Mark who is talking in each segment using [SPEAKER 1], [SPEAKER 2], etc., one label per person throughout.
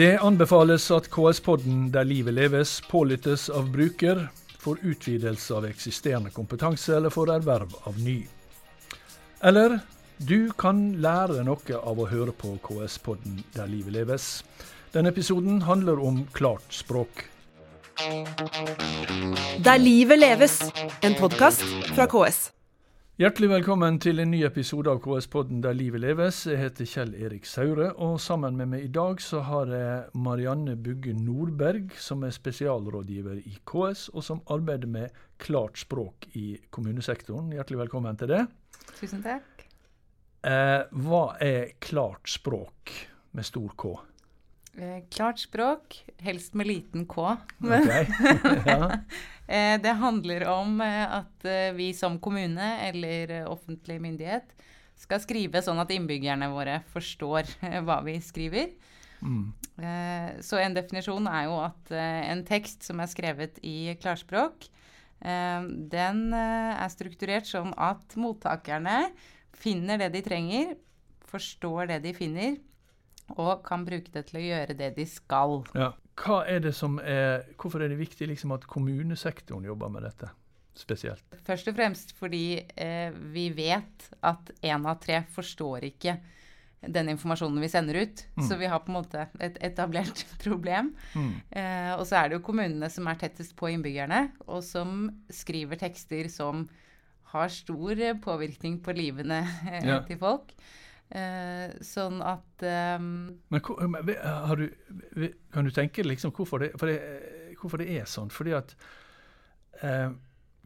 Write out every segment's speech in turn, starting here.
[SPEAKER 1] Det anbefales at KS-podden Der livet leves pålyttes av bruker for utvidelse av eksisterende kompetanse eller for erverv av ny. Eller du kan lære noe av å høre på KS-podden Der livet leves. Denne episoden handler om klart språk.
[SPEAKER 2] Der livet leves, en podkast fra KS.
[SPEAKER 1] Hjertelig velkommen til en ny episode av KS-podden Der livet leves. Jeg heter Kjell Erik Saure, og sammen med meg i dag så har jeg Marianne Bugge Nordberg, som er spesialrådgiver i KS, og som arbeider med klart språk i kommunesektoren. Hjertelig velkommen til det.
[SPEAKER 3] Tusen takk.
[SPEAKER 1] Eh, hva er klart språk med stor K?
[SPEAKER 3] Eh, klart språk, helst med liten K.
[SPEAKER 1] Okay. ja.
[SPEAKER 3] Eh, det handler om eh, at vi som kommune eller offentlig myndighet skal skrive sånn at innbyggerne våre forstår hva vi skriver. Mm. Så en definisjon er jo at en tekst som er skrevet i klarspråk, den er strukturert sånn at mottakerne finner det de trenger, forstår det de finner, og kan bruke det til å gjøre det de skal.
[SPEAKER 1] Ja. Hva er det som er, hvorfor er det viktig liksom, at kommunesektoren jobber med dette spesielt?
[SPEAKER 3] Først og fremst fordi eh, vi vet at én av tre forstår ikke den informasjonen vi sender ut. Mm. Så vi har på en måte et etablert problem. Mm. Eh, og så er det jo kommunene som er tettest på innbyggerne, og som skriver tekster som har stor påvirkning på livene eh, ja. til folk. Eh, sånn at um,
[SPEAKER 1] Men du, Kan du tenke liksom hvorfor det, det, hvorfor det er sånn? Fordi at eh,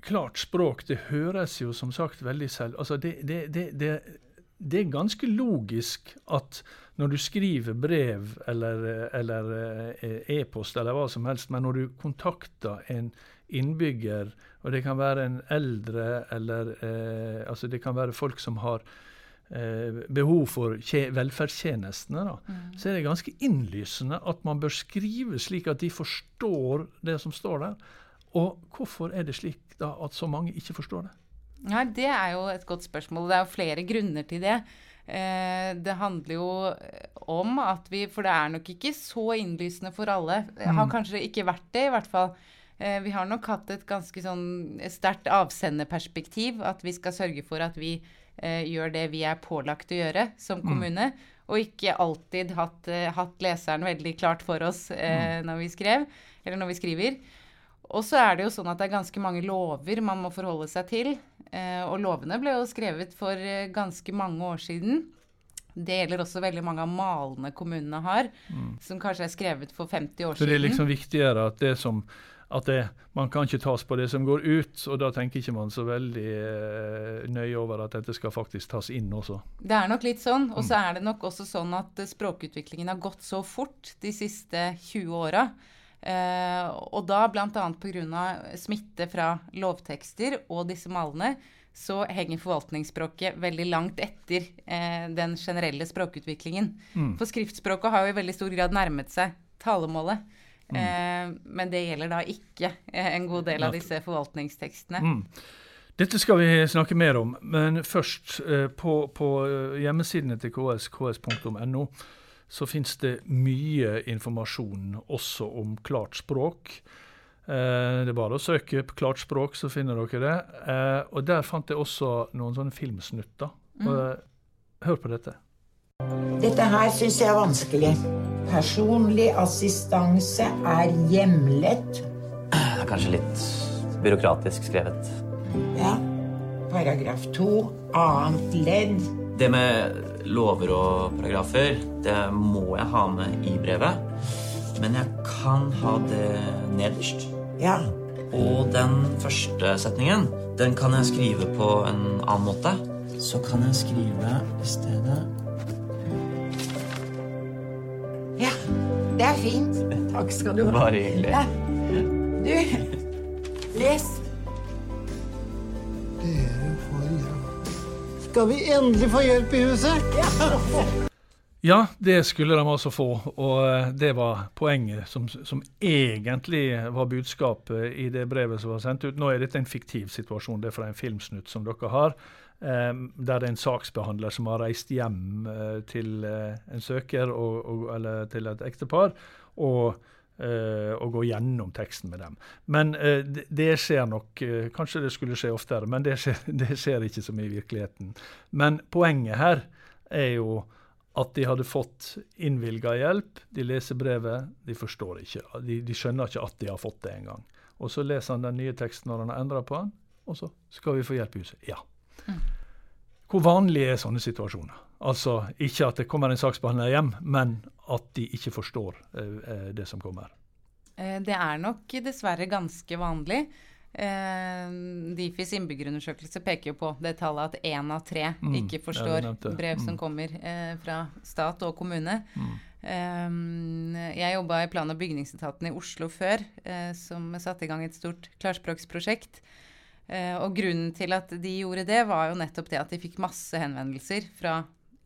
[SPEAKER 1] klart språk, det høres jo som sagt veldig selv Altså det, det, er ganske logisk at når du skriver brev eller, eller eh, e-post eller hva som helst, men når du kontakter en innbygger, og det kan være en eldre eller eh, altså det kan være folk som har Eh, behov for velferdstjenestene, da, mm. så er det ganske innlysende at man bør skrive slik at de forstår det som står der. Og hvorfor er det slik da at så mange ikke forstår det?
[SPEAKER 3] Nei, Det er jo et godt spørsmål. Det er jo flere grunner til det. Eh, det handler jo om at vi For det er nok ikke så innlysende for alle. Det har mm. kanskje ikke vært det, i hvert fall. Eh, vi har nok hatt et ganske sånn sterkt avsenderperspektiv. At vi skal sørge for at vi eh, gjør det vi er pålagt å gjøre som mm. kommune. Mm. Og ikke alltid hatt, eh, hatt, leseren veldig klart for oss eh, mm. når vi skrev, eller når vi skriver. Og så er det jo sånn at det er ganske mange lover man må forholde seg til. Eh, og lovene ble jo skrevet for eh, ganske mange år siden. Det gjelder også veldig mange av malene kommunene har, mm. som kanskje er skrevet for 50 år
[SPEAKER 1] siden. Så det er liksom viktigere at det som at det, man kan ikke tas på det som går ut, og da tenker ikke man så veldig eh, nøye over at dette skal faktisk tas inn også.
[SPEAKER 3] Det er nok litt sånn, og så mm. er det nok også sånn at språkutviklingen har gått så fort de siste 20 åra. Eh, og da bl.a. pga. smitte fra lovtekster og disse malene, så henger forvaltningsspråket veldig langt etter eh, den generelle språkutviklingen. Mm. For skriftspråket har jo i veldig stor grad nærmet seg talemålet. Mm. Eh, men det gjelder da ikke eh, en god del av disse forvaltningstekstene. Mm.
[SPEAKER 1] Dette skal vi snakke mer om, men først eh, på, på hjemmesidene til KS, ks.no, så finnes det mye informasjon også om klart språk. det er bare å søke på klart språk, så finner dere det. og der fant jeg også noen sånne filmsnutter. Mm. hør på dette.
[SPEAKER 4] Dette her syns jeg er vanskelig. Personlig assistanse er hjemlet.
[SPEAKER 5] Det er kanskje litt byråkratisk skrevet.
[SPEAKER 4] Ja. Paragraf to, annet ledd.
[SPEAKER 5] Det med lover og paragrafer, det må jeg ha med i brevet. Men jeg kan ha det nederst.
[SPEAKER 4] Ja.
[SPEAKER 5] Og den første setningen, den kan jeg skrive på en annen måte. Så kan jeg skrive i stedet
[SPEAKER 4] Det er fint. Takk skal du ha.
[SPEAKER 5] Bare hyggelig. Ja.
[SPEAKER 4] Du, les.
[SPEAKER 6] Dere får hjelp. Skal vi endelig få hjelp i huset? Ja.
[SPEAKER 1] Ja, det skulle de altså få. Og eh, det var poenget som, som, egentlig var budskapet i det brevet som var sendt ut. Nå er dette en fiktiv situasjon, det er fra en filmsnutt som dere har. Eh, der det er en saksbehandler som har reist hjem eh, til eh, en søker, og, og, eller til et ektepar. og Uh, og gå gjennom teksten med dem. Men det, det, skjer nok Kanskje det skulle skje oftere, men det skjer, det skjer, ikke så mye i virkeligheten. Men poenget her er jo at de hadde fått innvilga hjelp. De leser brevet, de forstår ikke. De, de, skjønner ikke at de har fått det engang. Og så leser han den nye teksten når han har endra på den, og så skal vi få hjelp i huset. Ja. Mm. Hvor vanlig er sånne situasjoner? Altså ikke at det kommer en saksbehandler hjem, men at de ikke forstår eh, det som kommer.
[SPEAKER 3] Eh, det er nok dessverre ganske vanlig. Eh, Difis innbyggerundersøkelse peker jo på det tallet at én av tre mm, ikke forstår brev som mm. kommer eh, fra stat og kommune. Mm. Eh, jeg jobba i plan- og bygningsetaten i Oslo før, eh, som satte i gang et stort klarspråksprosjekt. Eh, og grunnen til at de gjorde det, var jo nettopp det at de fikk masse henvendelser fra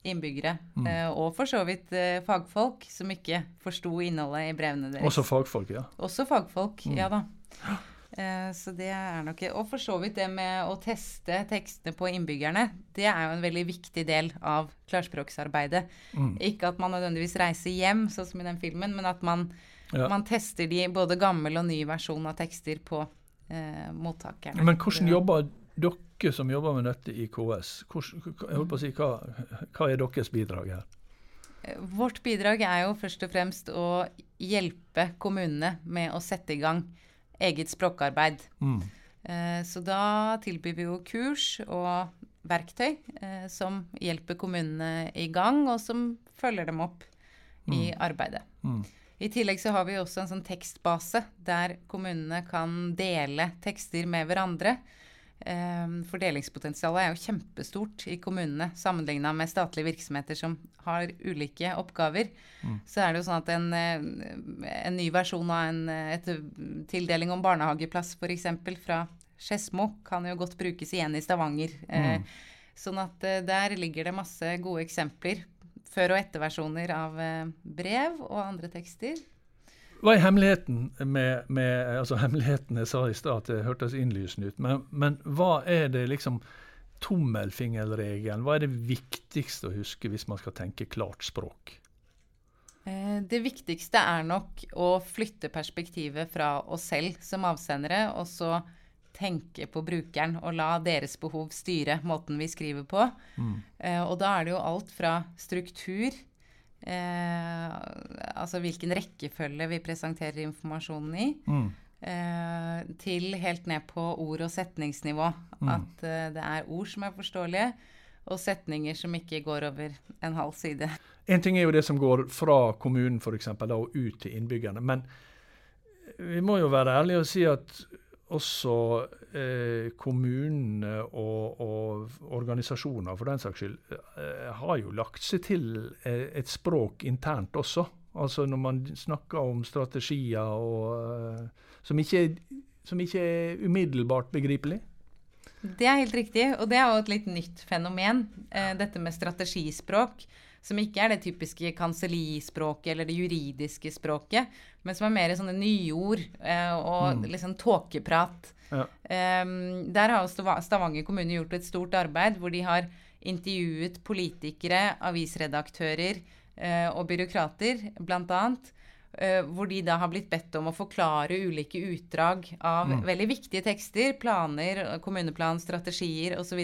[SPEAKER 3] innbyggere. Mm. Eh, og for så vidt fagfolk som ikke forsto innholdet i brevene deres.
[SPEAKER 1] Også fagfolk, ja.
[SPEAKER 3] Også fagfolk, mm. ja da. Eh, så det er nok Og for så vidt det med å teste tekstene på innbyggerne, det er jo en veldig viktig del av klarspråksarbeidet. Mm. Ikke at man nødvendigvis reiser hjem, sånn som i den filmen, men at man, ja. man tester de både gammel og ny versjon av tekster på eh, mottakerne.
[SPEAKER 1] Men hvordan jobber dere som jobber med dette i KS? Hvordan, si, hva, hva er deres bidrag her?
[SPEAKER 3] Eh, vårt bidrag er jo først og fremst å hjelpe kommunene med å sette i gang eget språkarbeid. Mm. Eh, så da tilbyr vi jo kurs og verktøy eh, som hjelper kommunene i gang, og som følger dem opp mm. i arbeidet. Mm. I tillegg så har vi også en sånn tekstbase der kommunene kan dele tekster med hverandre. Ehm, fordelingspotensialet er jo kjempestort i kommunene sammenligna med statlige virksomheter som har ulike oppgaver. Mm. Så er det jo sånn at en, eh, en ny versjon av en et tildeling om barnehageplass f.eks. fra Skedsmo kan jo godt brukes igjen i Stavanger. Eh, mm. Sånn at eh, der ligger det masse gode eksempler. Før- og etterversjoner av brev og andre tekster.
[SPEAKER 1] Hva er hemmeligheten med, med altså Hemmeligheten jeg sa i stad at det hørtes innlysende ut, men, men, hva er det liksom tommelfingerregelen? Hva er det viktigste å huske hvis man skal tenke klart språk?
[SPEAKER 3] Eh, det viktigste er nok å flytte perspektivet fra oss selv som avsendere, og så tenke på brukeren og la deres behov styre måten vi skriver på. Mm. Eh, og da er det jo alt fra struktur Eh, altså hvilken rekkefølge vi presenterer informasjonen i. Mm. Eh, til helt ned på ord- og setningsnivå. Mm. At eh, det er ord som er forståelige, og setninger som ikke går over en halv side.
[SPEAKER 1] En ting er jo det som går fra kommunen for eksempel, da, og ut til innbyggerne. Men vi må jo være ærlige og si at også eh, kommunene og, og, organisasjoner for den saks skyld eh, har jo lagt seg til eh, et språk internt også. Altså når man snakker om strategier og, eh, som, ikke, som ikke er umiddelbart begripelig.
[SPEAKER 3] Det er helt riktig, og det er jo et litt nytt fenomen. Eh, dette med strategispråk som ikke er det typiske kansellispråket eller det juridiske språket, men som er mer sånne nyord eh, og mm. liksom tåkeprat. Ja. Um, der har Stavanger kommune gjort et stort arbeid hvor de har intervjuet politikere, avisredaktører uh, og byråkrater, bl.a. Uh, hvor de da har blitt bedt om å forklare ulike utdrag av mm. veldig viktige tekster, planer, kommuneplan, strategier osv.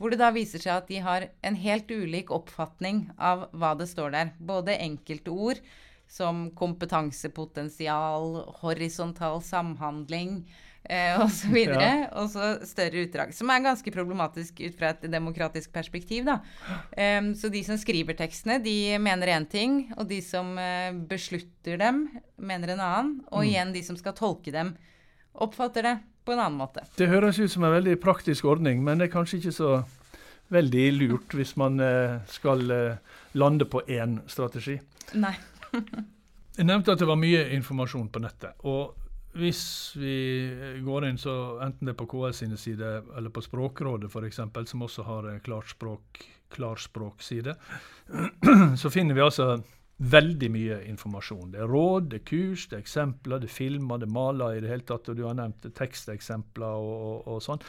[SPEAKER 3] Hvor det da viser seg at de har en helt ulik oppfatning av hva det står der. Både enkelte ord som kompetansepotensial, horisontal samhandling eh, osv. Og, så ja. og så større utdrag. Som er ganske problematisk ut fra et demokratisk perspektiv. Da. Um, så de som skriver tekstene, de mener én ting. Og de som uh, beslutter dem, mener en annen. Og mm. igjen de som skal tolke dem, oppfatter det på en annen måte.
[SPEAKER 1] Det høres ut som en veldig praktisk ordning, men det er kanskje ikke så veldig lurt hvis man eh, skal eh, lande på én strategi.
[SPEAKER 3] Nei.
[SPEAKER 1] Jeg nevnte at det var mye informasjon på nettet. og hvis vi går inn, så enten det er på KS sine sider eller på Språkrådet f.eks., som også har en klarspråk, klarspråkside, så finner vi altså veldig mye informasjon. Det er råd, det er kurs, det er eksempler, det er filmer, det er maler i det hele tatt, og du har nevnt teksteksempler og, og, og sånn.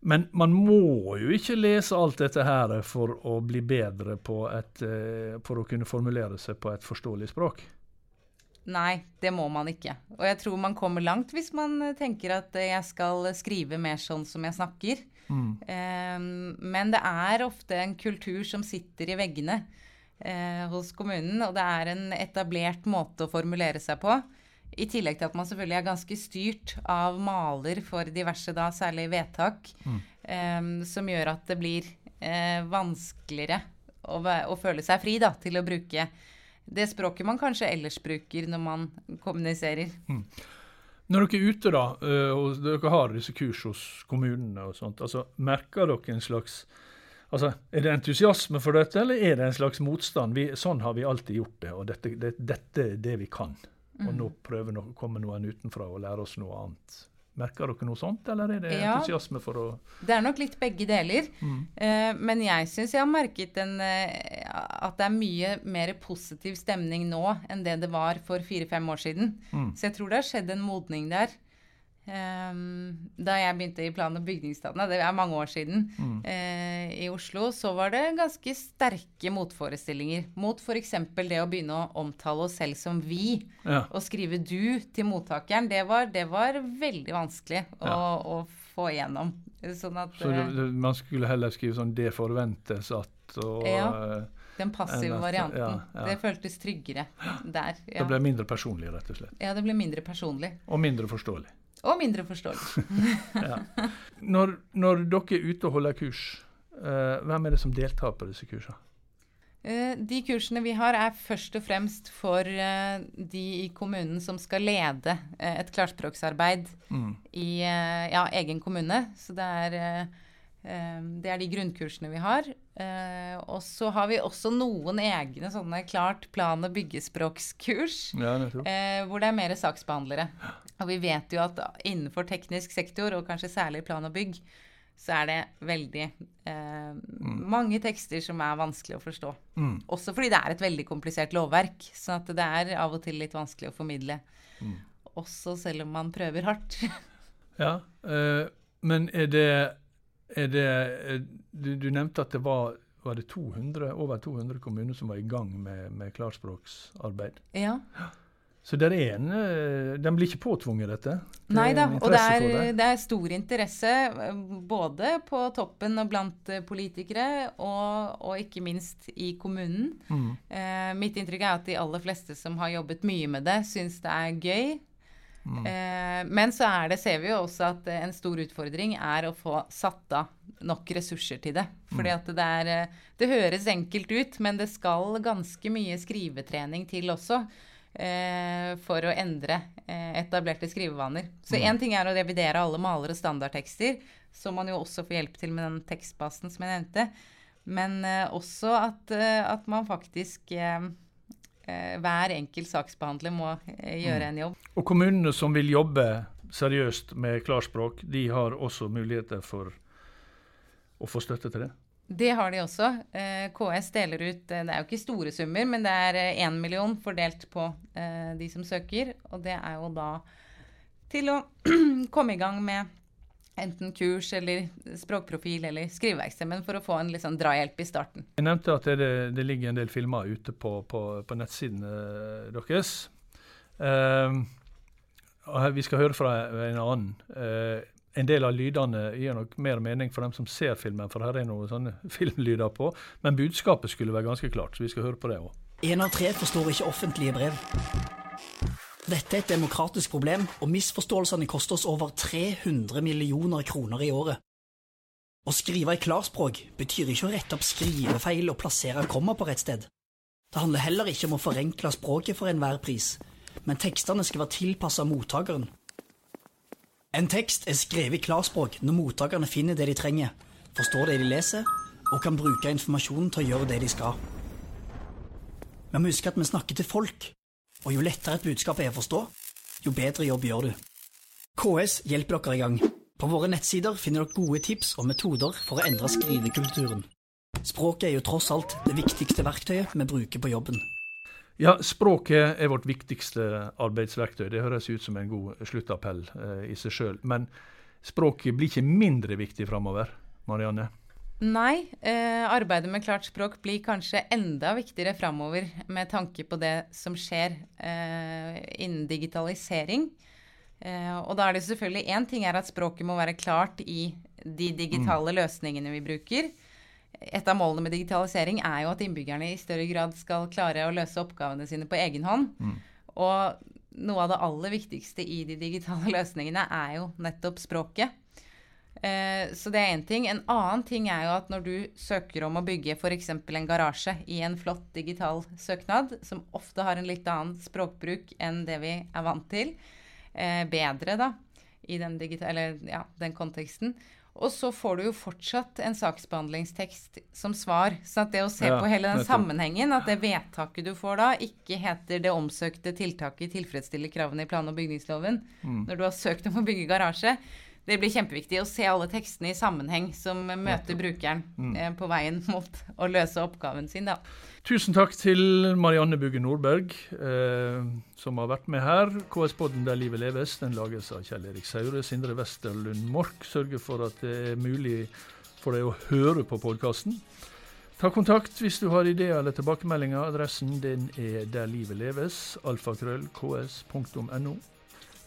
[SPEAKER 1] Men man må jo ikke lese alt dette her for å bli bedre på et eh, For å kunne formulere seg på et forståelig språk.
[SPEAKER 3] Nei, det må man ikke. Og jeg tror man kommer langt hvis man tenker at jeg skal skrive mer sånn som jeg snakker. Mm. Um, men det er ofte en kultur som sitter i veggene uh, hos kommunen, og det er en etablert måte å formulere seg på. I tillegg til at man selvfølgelig er ganske styrt av maler for diverse, da, særlig vedtak, mm. eh, som gjør at det blir eh, vanskeligere å, å, føle seg fri da, til å bruke det språket man kanskje ellers bruker når man kommuniserer. Mm.
[SPEAKER 1] Når dere er ute, da, eh, og dere har disse kurs hos kommunene og sånt, altså merker dere en slags Altså, Er det entusiasme for dette, eller er det en slags motstand? Vi, sånn har vi alltid gjort det, og dette, det, dette er det vi kan. Og nå mm. prøver no, kommer noen utenfra og lærer oss noe annet. Merker dere noe sånt, eller er det ja, entusiasme for å
[SPEAKER 3] Det er nok litt begge deler. Mm. Uh, men jeg syns jeg har merket en, uh, at det er mye mer positiv stemning nå enn det det var for fire-fem år siden. Mm. Så jeg tror det har skjedd en modning der. Um, da jeg begynte i plan- og bygningsstatene, det er mange år siden, mm. uh, i Oslo, så var det ganske sterke motforestillinger mot f.eks. det å begynne å omtale oss selv som vi. Ja. Og skrive 'du' til mottakeren. Det var, det var veldig vanskelig å, ja. å, få igjennom.
[SPEAKER 1] Sånn at, så det, det, man skulle heller skrive sånn 'det forventes at' og ja.
[SPEAKER 3] Eh, den passive varianten. Ja, ja. Det føltes tryggere der.
[SPEAKER 1] Ja. Det ble mindre personlig, rett og slett.
[SPEAKER 3] Ja, det ble mindre personlig.
[SPEAKER 1] Og mindre forståelig.
[SPEAKER 3] Og mindre forståelig.
[SPEAKER 1] ja. når, når, dere er ute og holder kurs, uh, hvem er det som deltar på disse kursene?
[SPEAKER 3] Uh, de kursene vi har, er først og fremst for uh, de i kommunen som skal lede et klarspråksarbeid mm. i ja, egen kommune. Så det er det er de grunnkursene vi har. Og så har vi også noen egne sånne klart plan- og byggespråkskurs. Ja, eh, hvor det er mer saksbehandlere. Og vi vet jo at innenfor teknisk sektor, og kanskje særlig plan og bygg, så er det veldig eh, mm. mange tekster som er vanskelig å forstå. Mm. Også fordi det er et veldig komplisert lovverk. Så at det er av og til litt vanskelig å formidle. Mm. Også selv om man prøver hardt.
[SPEAKER 1] ja, eh, men er det er det, eh, du, du, nevnte at det var, var det 200, over 200 kommuner som var i gang med, med klarspråksarbeid.
[SPEAKER 3] Ja.
[SPEAKER 1] Så det er en, eh, de blir ikke påtvunget dette?
[SPEAKER 3] Det Nei da, og det er, det. er, stor interesse eh, både på toppen og blant politikere, og, og ikke minst i kommunen. Mm. Eh, mitt inntrykk er at de aller fleste som har jobbet mye med det, syns det er gøy. Mm. Eh, men så er det, ser vi jo også at en stor utfordring er å få satt av nok ressurser til det. Fordi mm. at det er eh, Det høres enkelt ut, men det skal ganske mye skrivetrening til også. Eh, for å endre eh, etablerte skrivevaner. Så én mm. ting er å revidere alle maler- og standardtekster, som man jo også får hjelp til med den tekstbasen som jeg nevnte. Men eh, også at, at, man faktisk Eh, hver enkelt saksbehandler må gjøre mm. en jobb.
[SPEAKER 1] Og kommunene som vil jobbe seriøst med klarspråk, de har også muligheter for å få støtte til det?
[SPEAKER 3] Det har de også. Eh, KS deler ut Det er jo ikke store summer, men det er én million fordelt på de som søker. Og det er jo da til å komme i gang med enten kurs eller språkprofil eller skriveverksted, men for å få en litt sånn drahjelp i starten.
[SPEAKER 1] Jeg nevnte at det, det, ligger en del filmer ute på, på, på nettsidene deres. Uh, vi skal høre fra en annen. Uh, en del av lydene gir nok mer mening for dem som ser filmen, for her er noen sånne filmlyder på. Men budskapet skulle være ganske klart, så vi skal høre på det òg.
[SPEAKER 6] En av tre forstår ikke offentlige brev. Dette er et demokratisk problem, og misforståelsene koster oss over 300 millioner kroner i året. Å skrive i klarspråk betyr ikke å rette opp skrivefeil og plassere komma på rett sted. Det handler heller ikke om å forenkle språket for enhver pris, men tekstene skal være tilpassa mottakeren. En tekst er skrevet i klarspråk når mottakerne finner det de trenger, forstår det de leser, og kan bruke informasjonen til å gjøre det de skal. Vi må huske at vi snakker til folk, og jo lettere et budskap er å forstå, jo bedre jobb gjør du. KS hjelper dere i gang. På våre nettsider finner dere gode tips og metoder for å endre skrivekulturen. Språket er jo tross alt det viktigste verktøyet vi bruker på jobben.
[SPEAKER 1] Ja, språket er vårt viktigste arbeidsverktøy. Det høres ut som en god sluttappell eh, i seg sjøl. Men språket blir ikke mindre viktig framover, Marianne?
[SPEAKER 3] Nei, eh, arbeidet med klart språk blir kanskje enda viktigere framover med tanke på det som skjer eh, innen digitalisering. Eh, og da er det selvfølgelig én ting er at språket må være klart i de digitale mm. løsningene vi bruker. Et av målene med digitalisering er jo at innbyggerne i større grad skal klare å løse oppgavene sine på egen hånd. Mm. Og noe av det aller viktigste i de digitale løsningene er jo nettopp språket. Eh, så det er én ting. En annen ting er jo at når du søker om å bygge f.eks. en garasje i en flott digital søknad, som ofte har en litt annen språkbruk enn det vi er vant til, eh, bedre da, i den, eller, ja, den konteksten, og så får du jo fortsatt en saksbehandlingstekst som svar. Så at det å se ja, på hele den sammenhengen, at det vedtaket du får da, ikke heter det omsøkte tiltaket tilfredsstiller kravene i plan- og bygningsloven mm. når du har søkt om å bygge garasje, det blir kjempeviktig å se alle tekstene i sammenheng som møter brukeren mm. eh, på veien mot å løse oppgaven sin. da.
[SPEAKER 1] Tusen takk til Marianne Bugge Nordberg, eh, som har vært med her. KS-podden Der livet leves den lages av Kjell Erik Saure. Sindre Westerlund Mork sørger for at det er mulig for deg å høre på podkasten. Ta kontakt hvis du har ideer eller tilbakemeldinger. Adressen din er der livet leves, alfakrøll.ks.no.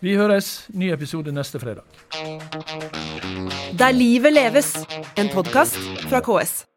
[SPEAKER 1] Vi høres. Ny episode neste fredag.
[SPEAKER 2] Der livet leves, en podkast fra KS.